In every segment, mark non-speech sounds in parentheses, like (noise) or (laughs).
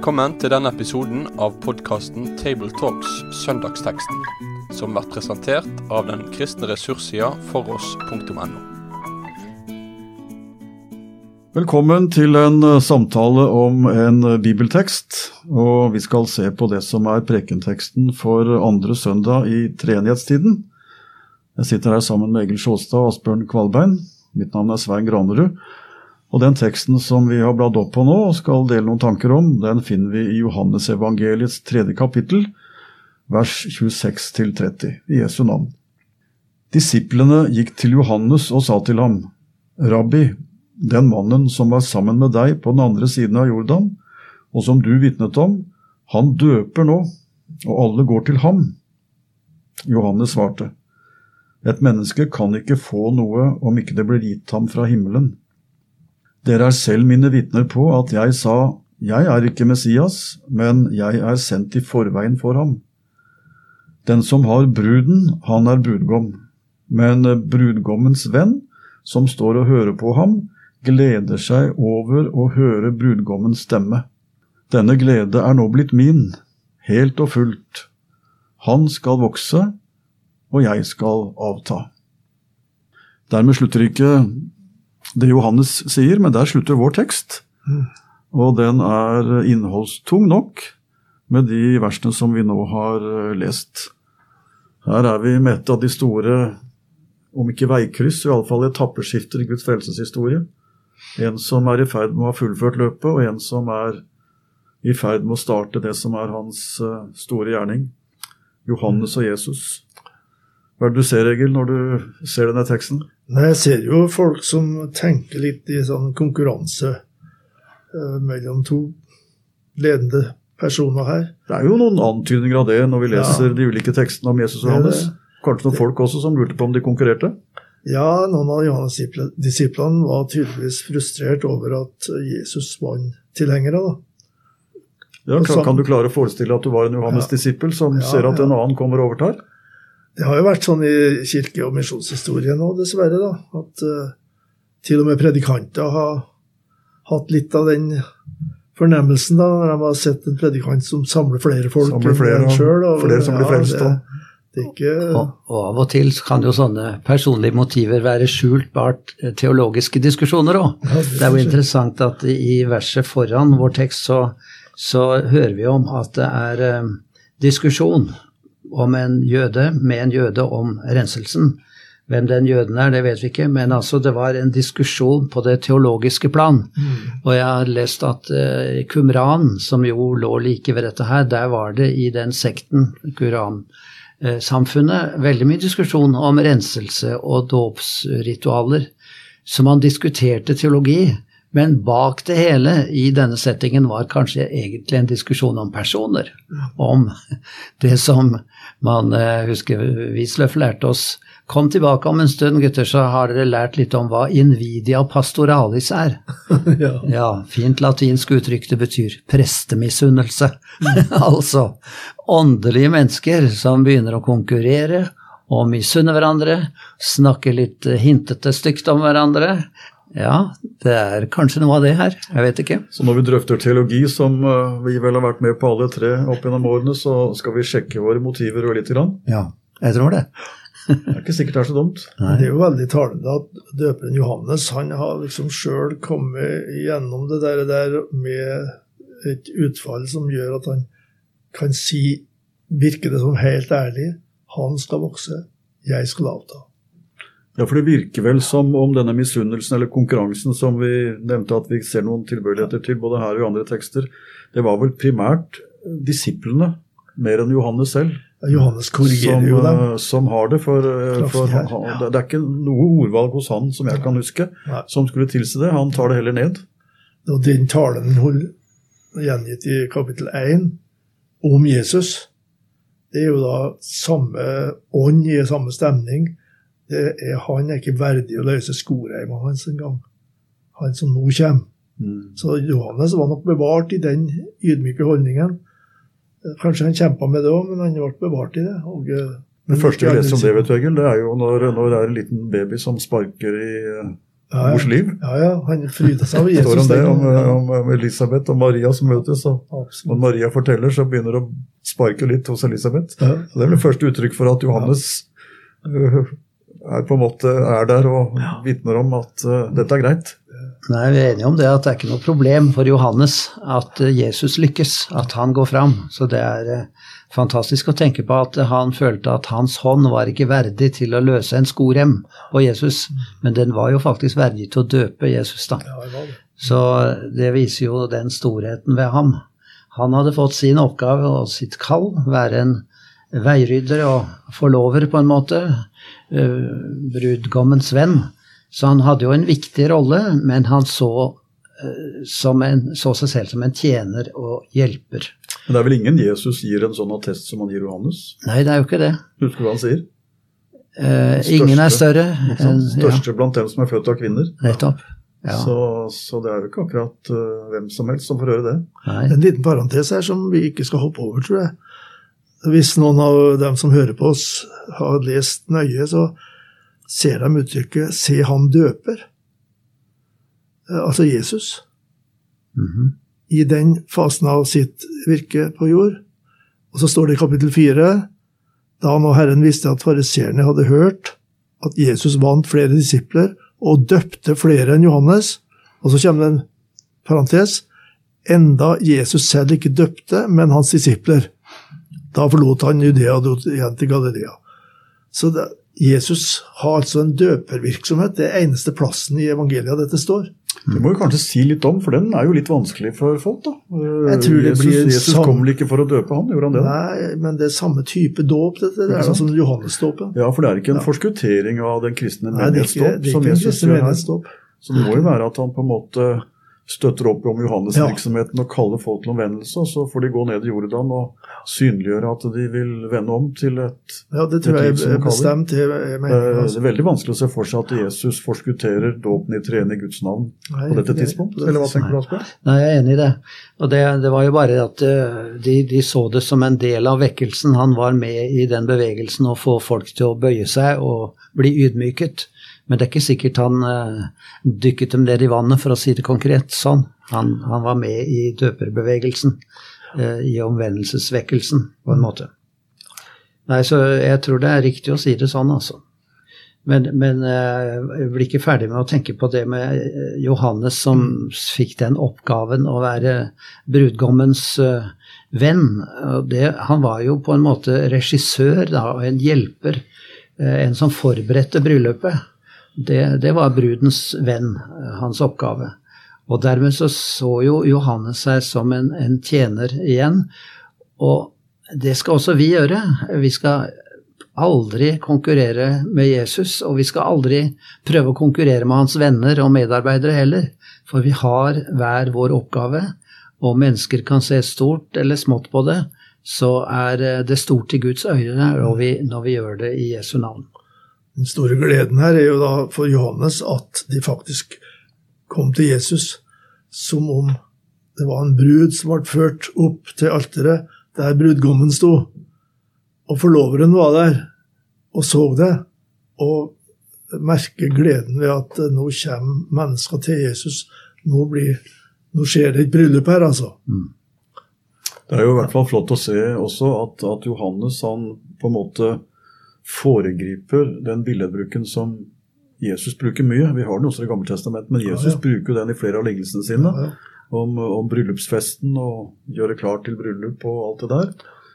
Velkommen til denne episoden av podkasten Tabletalks Søndagsteksten, som blir presentert av den kristne ressurssida foross.no. Velkommen til en eh, samtale om en eh, bibeltekst. Og vi skal se på det som er prekenteksten for andre søndag i treenighetstiden. Jeg sitter her sammen med Egil Sjåstad og Asbjørn Kvalbein. Mitt navn er Svein Granerud. Og den teksten som vi har bladd opp på nå og skal dele noen tanker om, den finner vi i Johannesevangeliets tredje kapittel, vers 26-30, i Jesu navn. Disiplene gikk til Johannes og sa til ham, Rabbi, den mannen som var sammen med deg på den andre siden av Jordan, og som du vitnet om, han døper nå, og alle går til ham. Johannes svarte, Et menneske kan ikke få noe om ikke det blir gitt ham fra himmelen. Dere er selv mine vitner på at jeg sa, jeg er ikke Messias, men jeg er sendt i forveien for ham. Den som har bruden, han er brudgom, men brudgommens venn, som står og hører på ham, gleder seg over å høre brudgommens stemme. Denne glede er nå blitt min, helt og fullt. Han skal vokse, og jeg skal avta. Dermed slutter ikke det Johannes sier, men der slutter vår tekst. Og den er innholdstung nok med de versene som vi nå har eh, lest. Her er vi med et av de store, om ikke veikryss, i alle fall etappeskifter i Guds frelseshistorie. En som er i ferd med å ha fullført løpet, og en som er i ferd med å starte det som er hans eh, store gjerning. Johannes og Jesus. Hva er det du ser, Egil, når du ser denne teksten? Nei, Jeg ser jo folk som tenker litt i sånn konkurranse eh, mellom to ledende personer her. Det er jo noen antydninger av det når vi leser Ja. de ulike tekstene om Jesus og Det Johannes. Kanskje noen folk også som lurte på om de konkurrerte? Ja, noen av Johannes-disiplene var tydeligvis frustrert over at Jesus vant tilhengere. da. Ja, kan, kan du klare å forestille at du var en Johannes-disippel som Ja, ser at en annen kommer og overtar? Det har jo vært sånn i kirke- og misjonshistorien òg, dessverre, da, at uh, til og med predikanter har hatt litt av den fornemmelsen da, når de har sett en predikant som samler flere folk Samler flere, enn og flere som blir frelst, Det, og- det ikke Og, og av og til så kan jo sånne personlige motiver være skjult bak eh, teologiske diskusjoner òg. Ja, det Det er jo interessant at i verset foran vår tekst så, så hører vi om at det er um, diskusjon om en jøde med en jøde om renselsen. Hvem den jøden er, det vet vi ikke, men altså det var en diskusjon på det teologiske plan. Og jeg har lest at uh, Qumran, som jo lå like ved dette her, der var det i den sekten, Quran-samfunnet, veldig mye diskusjon om renselse og dåpsritualer. Så man diskuterte teologi. Men bak det hele i denne settingen var kanskje egentlig en diskusjon om personer. Om det som man eh, husker Wisløff lærte oss. Kom tilbake om en stund, gutter, så har dere lært litt om hva invidia pastoralis er. (laughs) ja. Ja, fint latinsk uttrykk. Det betyr prestemisunnelse. (laughs) altså åndelige mennesker som begynner å konkurrere og misunne hverandre, snakke litt eh, hintete stygt om hverandre. Ja, det er kanskje noe av det her. Jeg vet ikke. Så når vi drøfter teologi, som eh, vi vel har vært med på alle tre opp gjennom årene, så skal vi sjekke våre motiver og lite grann. Ja, jeg tror det. Det er ikke sikkert det er så dumt. (laughs) Det er jo veldig talende at døperen Johannes han har liksom sjøl kommet gjennom det der, der med et utfall som gjør at han kan si, virker det som helt ærlig, han skal vokse, jeg skal avta. Ja, for det virker vel som om denne misunnelsen eller konkurransen som vi nevnte at vi ser noen tilbøyeligheter til, både her og i andre tekster, det var vel primært disiplene, mer enn Johannes selv, Johannes korrigerer som, jo dem. eh, som har det. For, eh, for han, han, det er ikke noe ordvalg hos han som jeg kan huske, Nei. som skulle tilsi det. Han tar det heller ned. Og den talen holder gjengitt i kapittel 1 om Jesus, det er jo da samme ånd i samme stemning. Det er, han er ikke verdig å løse skoreima hans engang. Han som nå kommer. Så Johannes var nok bevart i den ydmyke holdningen. Kanskje han kjempa med det òg, men han ble bevart i det. Og, eh, Det første vi leser om det, vet du, Egil, det er jo når, når det er en liten baby som sparker i, Ja, ja. mors liv. Ja, ja, han fryder seg over Jesus. står om det, om, om Elisabeth og Maria som møtes. Og når Maria forteller, så begynner det å sparke litt hos Elisabeth. Ja. Så Det er vel første uttrykk for at Johannes øh, er på en måte er der og vitner om at uh, dette er greit. Nei, Vi er enige om det at det er ikke noe problem for Johannes at eh, Jesus lykkes, at han går fram. Så det er uh, fantastisk å tenke på at han følte at hans hånd var ikke verdig til å løse en skorem på Jesus, men den var jo faktisk verdig til å døpe Jesus, da. Ja, det var det. Så det viser jo den storheten ved ham. Han hadde fått sin oppgave og sitt kall, være en veirydder og forlover, på en måte. eh, Brudgommens venn. Så han hadde jo en viktig rolle, men han så, eh, som en, så seg selv som en tjener og hjelper. Men det er vel ingen Jesus gir en sånn attest som han gir Johannes? Nei, det er jo ikke det. Husker du hva han sier? Eh, Største, ingen er større Den største ja, blant dem som er født av kvinner. Nettopp. Ja. Så, så det er jo ikke akkurat uh, hvem som helst som får høre det. Nei. En liten parentes her som vi ikke skal hoppe over, tror jeg. Hvis noen av dem som hører på oss, har lest nøye, så ser de uttrykket 'se han døper'. Eh, Altså Jesus. Mhm. I den fasen av sitt virke på jord. Og så står det i kapittel fire da nå Herren visste at fariseerne hadde hørt at Jesus vant flere disipler og døpte flere enn Johannes. Og så kommer det en parentes. Enda Jesus selv ikke døpte, men hans disipler. Da forlot han Judea og dro igjen til Galilea. Så det, Jesus har altså en døpervirksomhet. Det er eneste plassen i evangeliet dette står. Det må vi kanskje si litt om, for den er jo litt vanskelig for folk. da. Jeg tror det Jesus, blir Jesus samme... kom vel ikke for å døpe han, gjorde han det? Nei, men det er samme type dåp, dette. Det er sånn som Johannesdåpen. Ja, for det er ikke en forskuttering av den kristne menighetsdåp som Jesus gjør her. Så det må jo være at han på en måte støtter opp om Johannes-virksomheten og kaller folk til omvendelse, så får de gå ned i Jordan og synliggjøre at de vil vende om til et Ja, det tror jeg er bestemt. Det er mener, altså. Det er veldig vanskelig å se for seg at Jesus forskutterer dåpen i treene i Guds navn Nei, på dette tidspunkt. Eller hva tenker du, Asbjørn? Nei, jeg er enig i det. Og det, det var jo bare at eh, de, de så det som en del av vekkelsen. Han var med i den bevegelsen å få folk til å bøye seg og bli ydmyket. Men det er ikke sikkert han eh, dykket dem ned i vannet, for å si det konkret sånn. Han, han var med i døperbevegelsen, eh, i omvendelsesvekkelsen, på en måte. Nei, så jeg tror det er riktig å si det sånn, altså. Men, men eh, jeg blir ikke ferdig med å tenke på det med Johannes som fikk den oppgaven å være brudgommens venn. Det, han var jo på en måte regissør da, og en hjelper. En som forberedte bryllupet. Det, det var brudens venn, eh, hans oppgave. Og dermed så så jo Johannes seg som en, en tjener igjen. Og det skal også vi gjøre. Vi skal aldri konkurrere med Jesus, og vi skal aldri prøve å konkurrere med hans venner og medarbeidere heller. For vi har hver vår oppgave, og mennesker kan se stort eller smått på det, så er eh, det stort i Guds øyne når vi, når vi gjør det i Jesu navn. Den store gleden her er jo da for Johannes at de faktisk kom til Jesus som om det var en brud som ble ført opp til alteret der brudgommen sto. Og forloveren var der og så det, og merker gleden ved at nå kommer mennesker til Jesus. Nå, blir, nå skjer det et bryllup her, altså. Det er jo i hvert fall flott å se også at, at Johannes han på en måte foregriper den billedbruken som Jesus bruker mye. Vi har den også i Gammeltestamentet, men Jesus Ja, ja. bruker den i flere av lignelsene sine. Ja. Om, om bryllupsfesten og gjøre klart til bryllup og alt det der.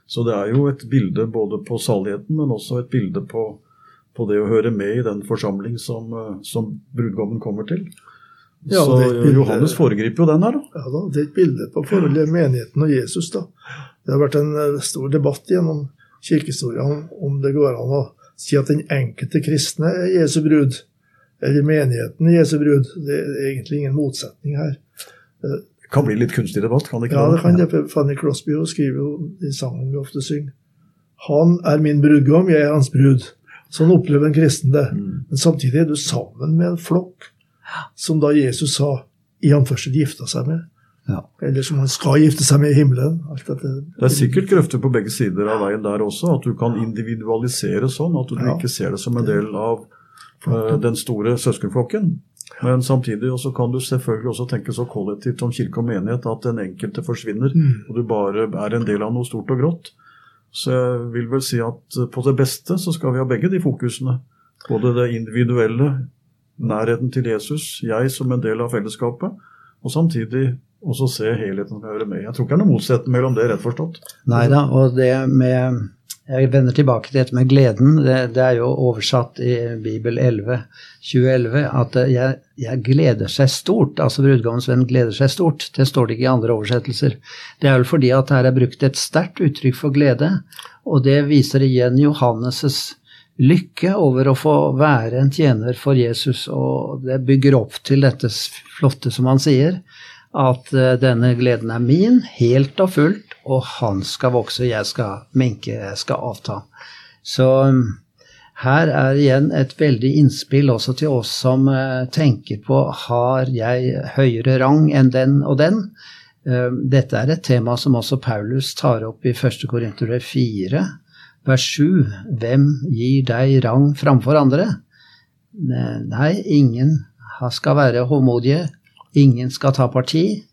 Så det er jo et bilde både på saligheten, men også et bilde på, på det å høre med i den forsamling som, eh, som brudgommen kommer til. Ja, Så bilde- Johannes foregriper jo den her, da. Ja da, Det er et bilde på forholdet menigheten og Jesus. da. Det har vært en eh, stor debatt gjennom kirkehistorien om, om det går an å si at den enkelte kristne er Jesu brud, eller menigheten er Jesu brud. Det er egentlig ingen motsetning her. Det kan bli litt kunstig debatt, kan det ikke Ja, det kan det. Fanny Crosby skriver jo i sangen vi ofte synger. Han er min brudgom, jeg er hans brud. Sånn opplever en kristen det. Mm. Men samtidig er du sammen med en flokk som da Jesus sa i anførsel gifta seg med. Ja. Eller som han skal gifte seg med i himmelen. Alt dette. Det er sikkert krefter på begge sider av veien der også, at du kan individualisere sånn at du Ja. ikke ser det som en del av uh, den store søskenflokken. Men samtidig også kan du selvfølgelig også tenke så kollektivt om kirke og menighet at den enkelte forsvinner, Mm. og du bare er en del av noe stort og grått. Så jeg vil vel si at på det beste så skal vi ha begge de fokusene. Både det individuelle, nærheten til Jesus, jeg som en del av fellesskapet, og samtidig også se helheten som hører med. Jeg tror ikke det er noe motsetning mellom det, rett forstått. Nei da, og det med Jeg vender tilbake til dette med gleden. Det, det er jo oversatt i Bibel 11, 2011 at jeg, jeg gleder seg stort. Altså brudgommens venn gleder seg stort. Det står det ikke i andre oversettelser. Det er vel fordi at her er brukt et sterkt uttrykk for glede, og det viser igjen Johannes' lykke over å få være en tjener for Jesus, og det bygger opp til dette flotte som han sier, at eh, denne gleden er min, helt og fullt, og han skal vokse, jeg skal minke, jeg skal avta. Så um, her er igjen et veldig innspill også til oss som eh, tenker på har jeg høyere rang enn den og den? Eh, Dette er et tema som også Paulus tar opp i 1. Korinter 4, vers 7. Hvem gir deg rang framfor andre? Nei, ingen skal være håmodige. Ingen skal ta parti.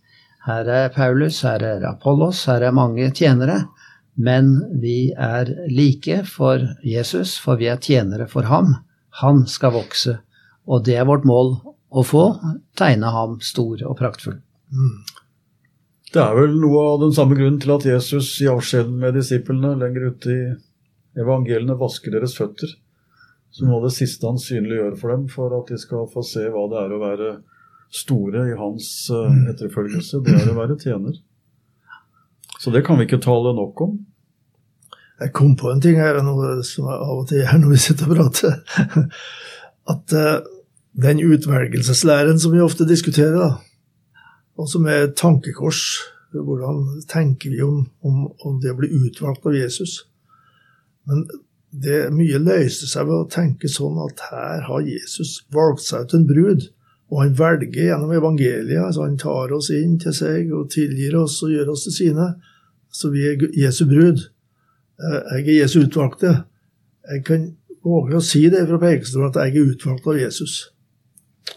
Her er Paulus, her er Apollos, her er mange tjenere. Men vi er like for Jesus, for vi er tjenere for ham. Han skal vokse. Og det er vårt mål å få tegne ham stor og praktfull. Det er vel noe av den samme grunnen til at Jesus i avskjeden med disiplene lenger ute i evangeliene vasker deres føtter. Så noe av det siste han synliggjør for dem, for at de skal få se hva det er å være store i hans eh, etterfølgelse. Det er å være tjener. Så det kan vi ikke tale nok om. Jeg kom på en ting her som jeg av og til gjør når vi sitter og prater. (laughs) At eh, den utvelgelseslæren som vi ofte diskuterer, da, og som er tankekors Hvordan tenker vi om, om, om det å bli utvalgt av Jesus? Men det mye løser seg ved å tenke sånn at her har Jesus valgt seg ut en brud. Og han velger gjennom evangeliet. altså Han tar oss inn til seg og tilgir oss og gjør oss til sine. Så vi er Jesu brud. Eh, Jeg er Jesu utvalgte. Jeg kan våge å si det fra Preikestolen at jeg er utvalgt av Jesus.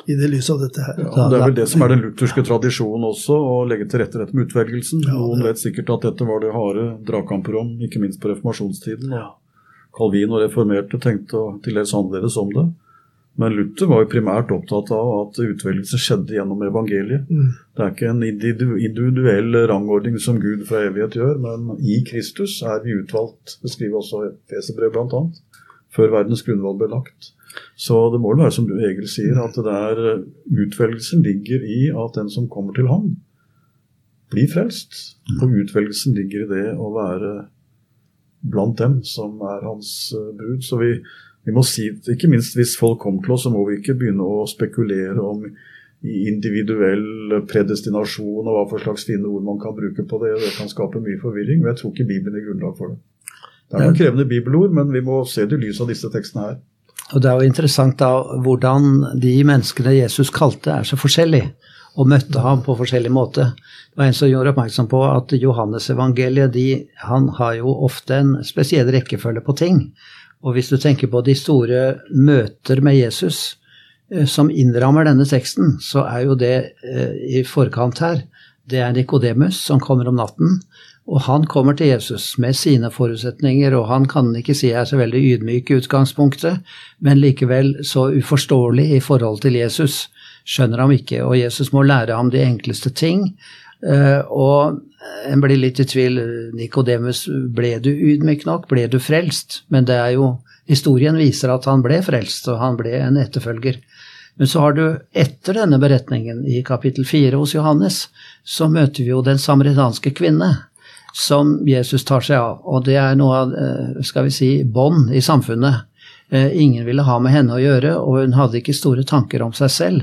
I det lyset av dette her. Ja, det er vel det som er den lutherske tradisjonen også, å legge til rette dette med utvelgelsen. Ja, Noen vet sikkert at dette var det harde dragkamper om, ikke minst på reformasjonstiden. og Calvin og reformerte tenkte til dels annerledes om det. Men Luther var jo primært opptatt av at utvelgelse skjedde gjennom evangeliet. Mm. Det er ikke en individuell rangordning som Gud fra evighet gjør, men i Kristus er vi utvalgt. Det skriver også Feserbrev bl.a. Før verdens grunnvoll ble lagt. Så det må vel være som du Egil sier, at det der eh, utvelgelsen ligger i at den som kommer til ham, blir frelst. Og utvelgelsen ligger i det å være blant dem som er hans eh, brud. Så vi, vi må si, ikke minst hvis folk kommer til oss, så må vi ikke begynne å spekulere om individuell predestinasjon og hva for slags fine ord man kan bruke på det. Det kan skape mye forvirring, men jeg tror ikke Bibelen er grunnlag for det. Det er noen krevende bibelord, men vi må se det i lys av disse tekstene her. Og det er jo interessant da hvordan de menneskene Jesus kalte, er så forskjellige, og møtte ham på forskjellig måte. Det var en som gjorde oppmerksom på at Johannes evangeliet, de, han har jo ofte en spesiell rekkefølge på ting. Og hvis du tenker på de store møter med Jesus eh, som innrammer denne teksten, så er jo det eh, i forkant her. Det er Nikodemus som kommer om natten, og han kommer til Jesus med sine forutsetninger, og han kan ikke si er så veldig ydmyk i utgangspunktet, men likevel så uforståelig i forhold til Jesus. Skjønner ham ikke, og Jesus må lære ham de enkleste ting. Eh, Og en blir litt i tvil. Nikodemus, ble du ydmyk nok? Ble du frelst? Men det er jo Historien viser at han ble frelst, og han ble en etterfølger. Men så har du etter denne beretningen i kapittel fire hos Johannes, så møter vi jo den samaritanske kvinne som Jesus tar seg av. Og det er noe av, eh, skal vi si, bånd i samfunnet. Eh, Ingen ville ha med henne å gjøre, og hun hadde ikke store tanker om seg selv.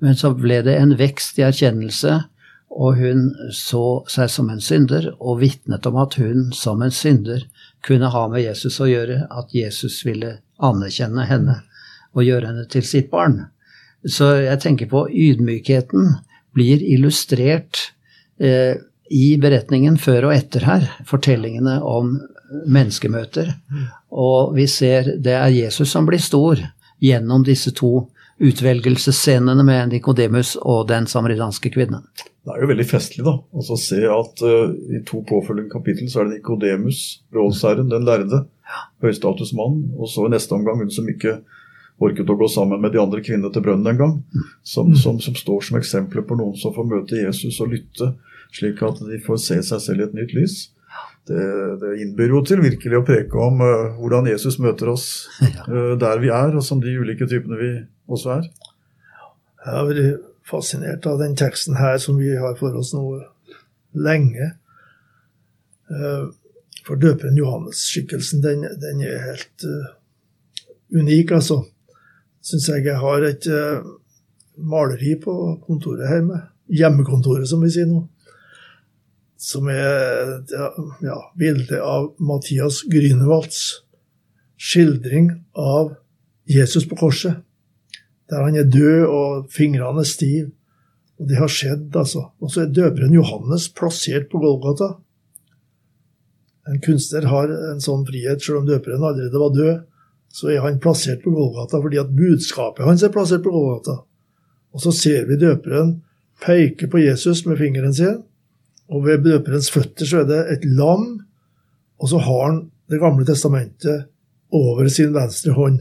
Men så ble det en vekst i erkjennelse, og hun så seg som en synder, og vitnet om at hun som en synder kunne ha med Jesus å gjøre, at Jesus ville anerkjenne henne og gjøre henne til sitt barn. Så jeg tenker på ydmykheten blir illustrert eh, i beretningen før og etter her, fortellingene om menneskemøter. Og vi ser det er Jesus som blir stor gjennom disse to utvelgelsesscenene med Nikodemus og den samaritanske kvinnen. Det er jo veldig festlig da, altså å se at uh, i to påfølgende kapittel så er det Nikodemus, rådsherren, den lærde, høystatusmann, og så i neste omgang hun som ikke orket å gå sammen med de andre kvinnene til brønnen en gang, som, mm. som, som, står som eksempler på noen som får møte Jesus og lytte, slik at de får se seg selv i et nytt lys. Det, det innbyr jo til virkelig å preke om uh, hvordan Jesus møter oss (laughs) uh, der vi er, og som de ulike typene vi også er. Jeg har vært fascinert av den teksten her som vi har for oss nå lenge. Uh, for døperen Johannes-skikkelsen, den, den, er helt unik, altså syns jeg jeg har et uh, maleri på kontoret her, med hjemmekontoret, som vi sier nå. Som er ja, bildet av Mathias Grünewalds skildring av Jesus på korset. Der han er død og fingrene er stive. Og det har skjedd, altså. Og så er døperen Johannes plassert på Golgata. En kunstner har en sånn frihet, selv om døperen allerede var død så er han plassert på Golgata fordi at budskapet hans er plassert på Golgata. Og så ser vi døperen peke på Jesus med fingeren sin, og ved døperens føtter så er det et lam, og så har han Det gamle testamentet over sin venstre hånd.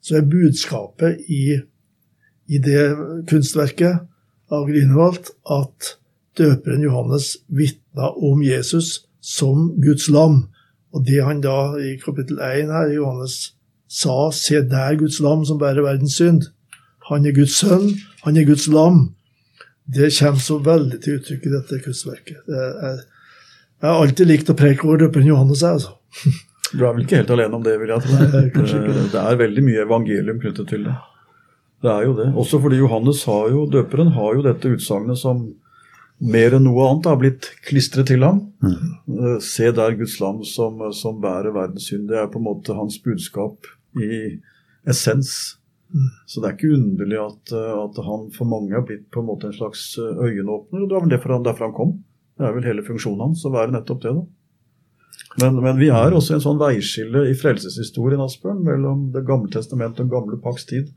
Så er budskapet i, i det kunstverket av Grünewald at døperen Johannes vitna om Jesus som Guds lam. Og det han da i kapittel 1 her, Johannes sa 'Se der Guds lam som bærer verdens synd'. Han er Guds sønn, han er Guds lam. Det kommer så veldig til uttrykk i dette kunstverket. Det er, jeg har alltid likt å preke over døperen Johannes. altså. (laughs) Du er vel ikke helt alene om det, vil jeg tro. Det, det er veldig mye evangelium knyttet til det. Det er jo det. Også fordi Johannes har jo, døperen har jo dette utsagnet som mer enn noe annet har blitt klistret til ham. Mm. Se der Guds lam som, som bærer verdens synd. Det er på en måte hans budskap i essens. Så det er ikke underlig at, at, han for mange har blitt på en måte en slags øyenåpner. og Det var vel derfor han, kom. Det er vel hele funksjonen hans å være nettopp det. da. Men, men, vi er også en sånn veiskille i frelseshistorien Asbjørn, mellom Det gamle testamentet og gamle pakts tid.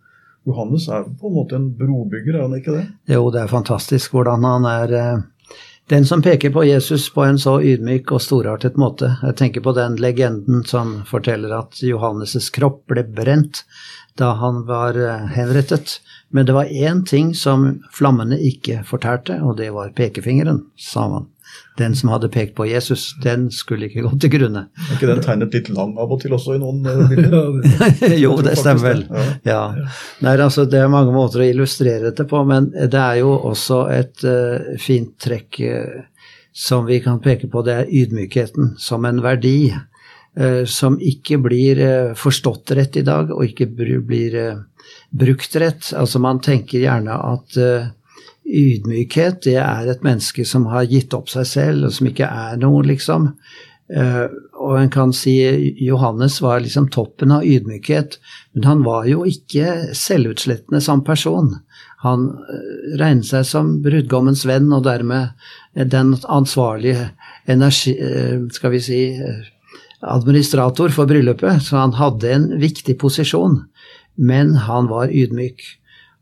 Johannes er på en måte en brobygger, er han ikke det? Jo, det er fantastisk hvordan han er eh, den som peker på Jesus på en så ydmyk og storartet måte. Jeg tenker på den legenden som forteller at Johannes' kropp ble brent da han var eh, henrettet. Men det var én ting som flammene ikke fortærte, og det var pekefingeren, sa man. Den som hadde pekt på Jesus, den skulle ikke gå til grunne. Er ikke den tegnet litt lang av og til også i noen eh, (laughs) bilder? (laughs) jo, det stemmer vel. Ja. Nei, altså, det er mange måter å illustrere dette på, men det er jo også et uh, fint trekk uh, som vi kan peke på. Det er ydmykheten som en verdi uh, som ikke blir forstått rett i dag, og ikke blir brukt rett. Altså, man tenker gjerne at ydmykhet, det er et menneske som har gitt opp seg selv, og som ikke er noe, liksom. Uh, og en kan si Johannes var liksom toppen av ydmykhet, men han var jo ikke selvutslettende som person. Han uh, regnet seg som brudgommens venn, og dermed den ansvarlige energi, skal vi si, administrator for bryllupet, så han hadde en viktig posisjon, men han var ydmyk.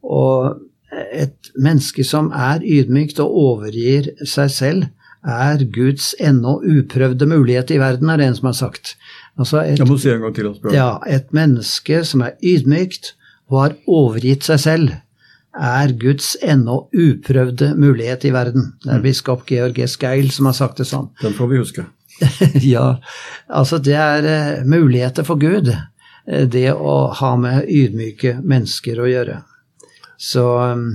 Og et menneske som er ydmykt og overgir seg selv, er Guds ennå uprøvde mulighet i verden, er det en som har sagt. Altså et, Jeg må si en gang til. Asbjørn. Ja, et menneske som er ydmykt og har overgitt seg selv, er Guds ennå uprøvde mulighet i verden. Det er mm. biskop Georg S. Geil som har sagt det sånn. (laughs) Den får vi huske. (laughs) ja, altså det er uh, muligheter for Gud, uh, det å ha med ydmyke mennesker å gjøre. Så um,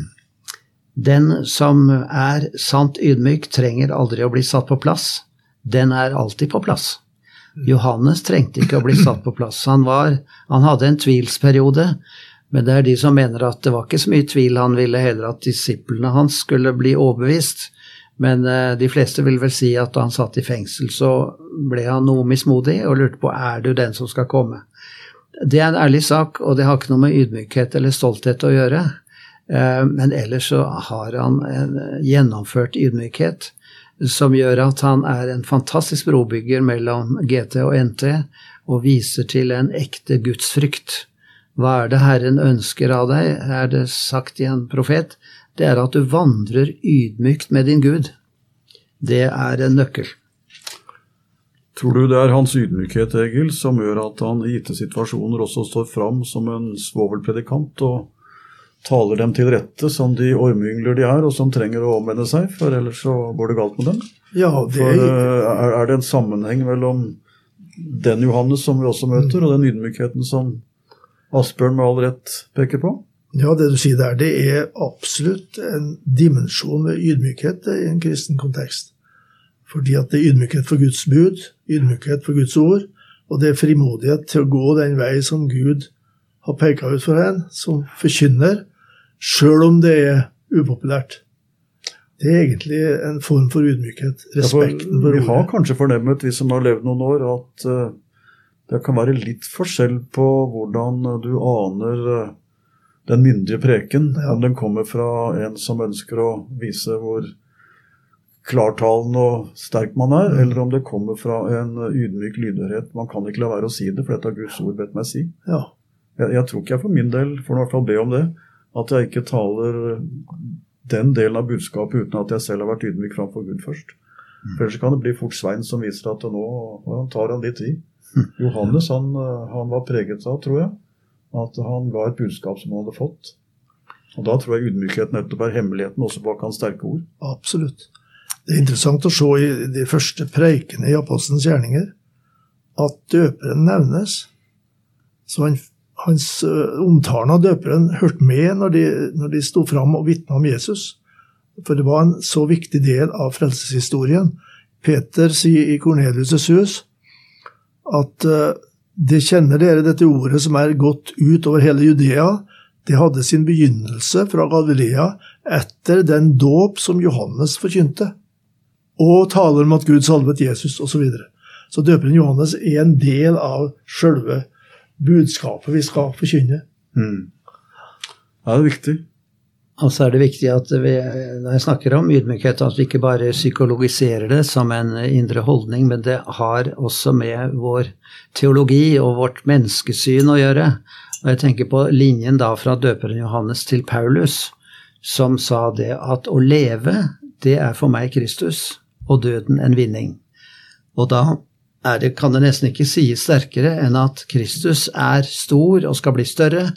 den som er sant ydmyk, trenger aldri å bli satt på plass. Den er alltid på plass. Johannes trengte ikke å bli satt på plass. Han, var, han hadde en tvilsperiode, men det er de som mener at det var ikke så mye tvil. Han ville heller at disiplene hans skulle bli overbevist. Men uh, de fleste vil vel si at da han satt i fengsel, så ble han noe mismodig og lurte på er du den som skal komme. Det er en ærlig sak, og det har ikke noe med ydmykhet eller stolthet å gjøre. Eh, men ellers så har han en gjennomført ydmykhet som gjør at han er en fantastisk brobygger mellom GT og NT, og viser til en ekte gudsfrykt. Hva er det Herren ønsker av deg, er det sagt i en profet. Det er at du vandrer ydmykt med din Gud. Det er en nøkkel. Tror du det er hans ydmykhet, Egil, som gjør at han i gitte situasjoner også står fram som en svovelpredikant og taler dem til rette som de ormeyngler de er, og som trenger å omvende seg, for ellers så går det galt med dem? Ja, det For eh, er, er det en sammenheng mellom den Johannes som vi også møter, og den ydmykheten som Asbjørn med all rett peker på? Ja, det du sier der, det er absolutt en dimensjon ved ydmykhet i en kristen kontekst. Fordi at det er ydmykhet for Guds bud, ydmykhet for Guds ord, og det er frimodighet til å gå den vei som Gud har peka ut for en, som forkynner, sjøl om det er upopulært. Det er egentlig en form for ydmykhet. Ja, for Respekten vi har kanskje fornemmet, vi som har levd noen år, at eh, det kan være litt forskjell på hvordan du aner eh, den myndige preken, Ja. om den kommer fra en som ønsker å vise hvor klartalende og sterk man er, Mm. eller om det kommer fra en ydmyk lydhørhet. Man kan ikke la være å si det, for dette har Guds ord bedt meg si. Ja. Jeg, jeg tror ikke jeg for min del får i hvert fall be om det, at jeg ikke taler den delen av budskapet uten at jeg selv har vært ydmyk framfor Gud først. For Ellers kan det bli fort Svein som viser at nå nå tar han litt i. Johannes han, han var preget av, tror jeg, at han ga et budskap som han hadde fått. Og Da tror jeg ydmykhet nettopp er hemmeligheten også bak hans sterke ord. Absolutt. Det er interessant å se i de første preikene i apostelens gjerninger at døperen nevnes. Så han, hans ø, omtalen av døperen hørte med når de, når de sto fram og vitna om Jesus. For det var en så viktig del av frelseshistorien. Peter sier i Kornelius' hus at det kjenner dere dette ordet som er gått ut over hele Judea. Det hadde sin begynnelse fra Galilea etter den dåp som Johannes forkynte, og taler om at Gud salvet Jesus osv. Så, videre. så døperen Johannes er en del av sjølve budskapet vi skal forkynne. Det er viktig. Og så er det viktig at vi, når jeg snakker om ydmykhet, at vi ikke bare psykologiserer det som en indre holdning, men det har også med vår teologi og vårt menneskesyn å gjøre. Og jeg tenker på linjen da fra døperen Johannes til Paulus, som sa det at å leve, det er for meg Kristus, og døden en vinning. Og da det, kan det nesten ikke sies sterkere enn at Kristus er stor og skal bli større,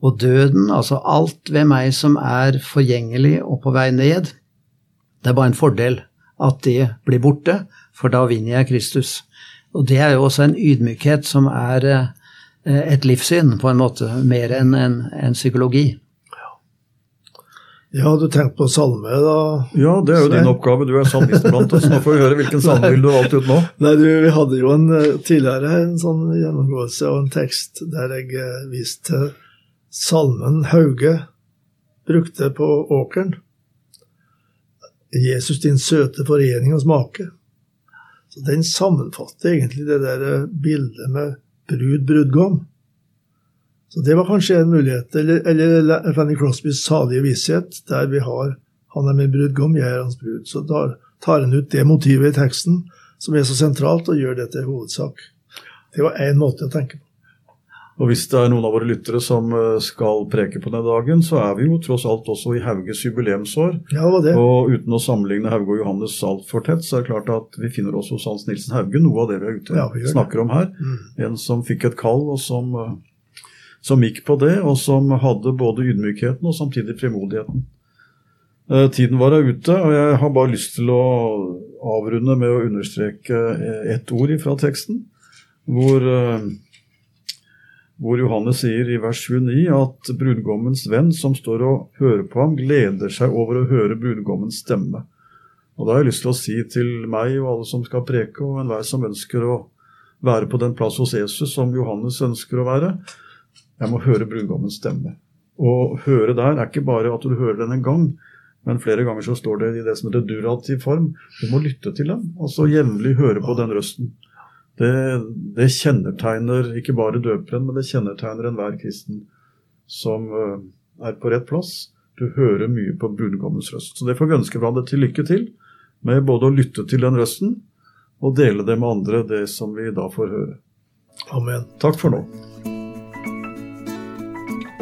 og døden, altså alt ved meg som er forgjengelig og på vei ned, det er bare en fordel at det blir borte, for da vinner jeg Kristus. Og det er jo også en ydmykhet som er eh, et livssyn, på en måte, mer enn en, en psykologi. Ja, du tenkte på salme, da? Ja, det er jo Svein? din oppgave. Du er salmist blant oss. Nå får vi høre hvilken salme du har valgt ut nå. Nei, du, Vi hadde jo en, eh, tidligere en sånn gjennomgåelse og en tekst der jeg eh, viste til salmen Hauge brukte på åkeren. Jesus, din søte forening og smake. Så Den sammenfatter egentlig det der eh, bildet med brud-brudgom. Så det var kanskje en mulighet. Eller, eller Fanny Crosbys salige visshet, der vi har 'Han er min brudgom, jeg er hans brud'. Så da tar en ut det motivet i teksten som er så sentralt, og gjør det til hovedsak. Det var én måte å tenke på. Og hvis det er noen av våre lyttere som eh, skal preke på denne dagen, så er vi jo tross alt også i Hauges jubileumsår. Ja, det var det. Og uten å sammenligne Hauge og Johannes altfor tett, så er det klart at vi finner også hos Hans Nilsen Hauge noe av det vi er ute Ja, vi snakker om her. Mm. En som fikk et kall, og som, eh, som gikk på det, og som hadde både ydmykheten og samtidig frimodigheten. Eh, Tiden var da ute, og jeg har bare lyst til å avrunde med å understreke eh, ett ord fra teksten, hvor, eh, hvor Johannes sier i vers 29 at brudgommens venn som står og hører på ham, gleder seg over å høre brudgommens stemme. Og da har jeg lyst til å si til meg og alle som skal preke, og enhver som ønsker å være på den plass hos Jesus som Johannes ønsker å være, jeg må høre brudgommens stemme. Å høre der er ikke bare at du hører den en gang, men flere ganger så står det i det som heter durativ form. Du må lytte til den, altså jevnlig høre på den røsten. Det, det kjennetegner ikke bare døperen, men det kjennetegner enhver kristen som eh, er på rett plass. Du hører mye på brudgommens røst. Så det får vi ønske hverandre til lykke til med både å lytte til den røsten og dele det med andre, det som vi da får høre. Amen. Takk for nå.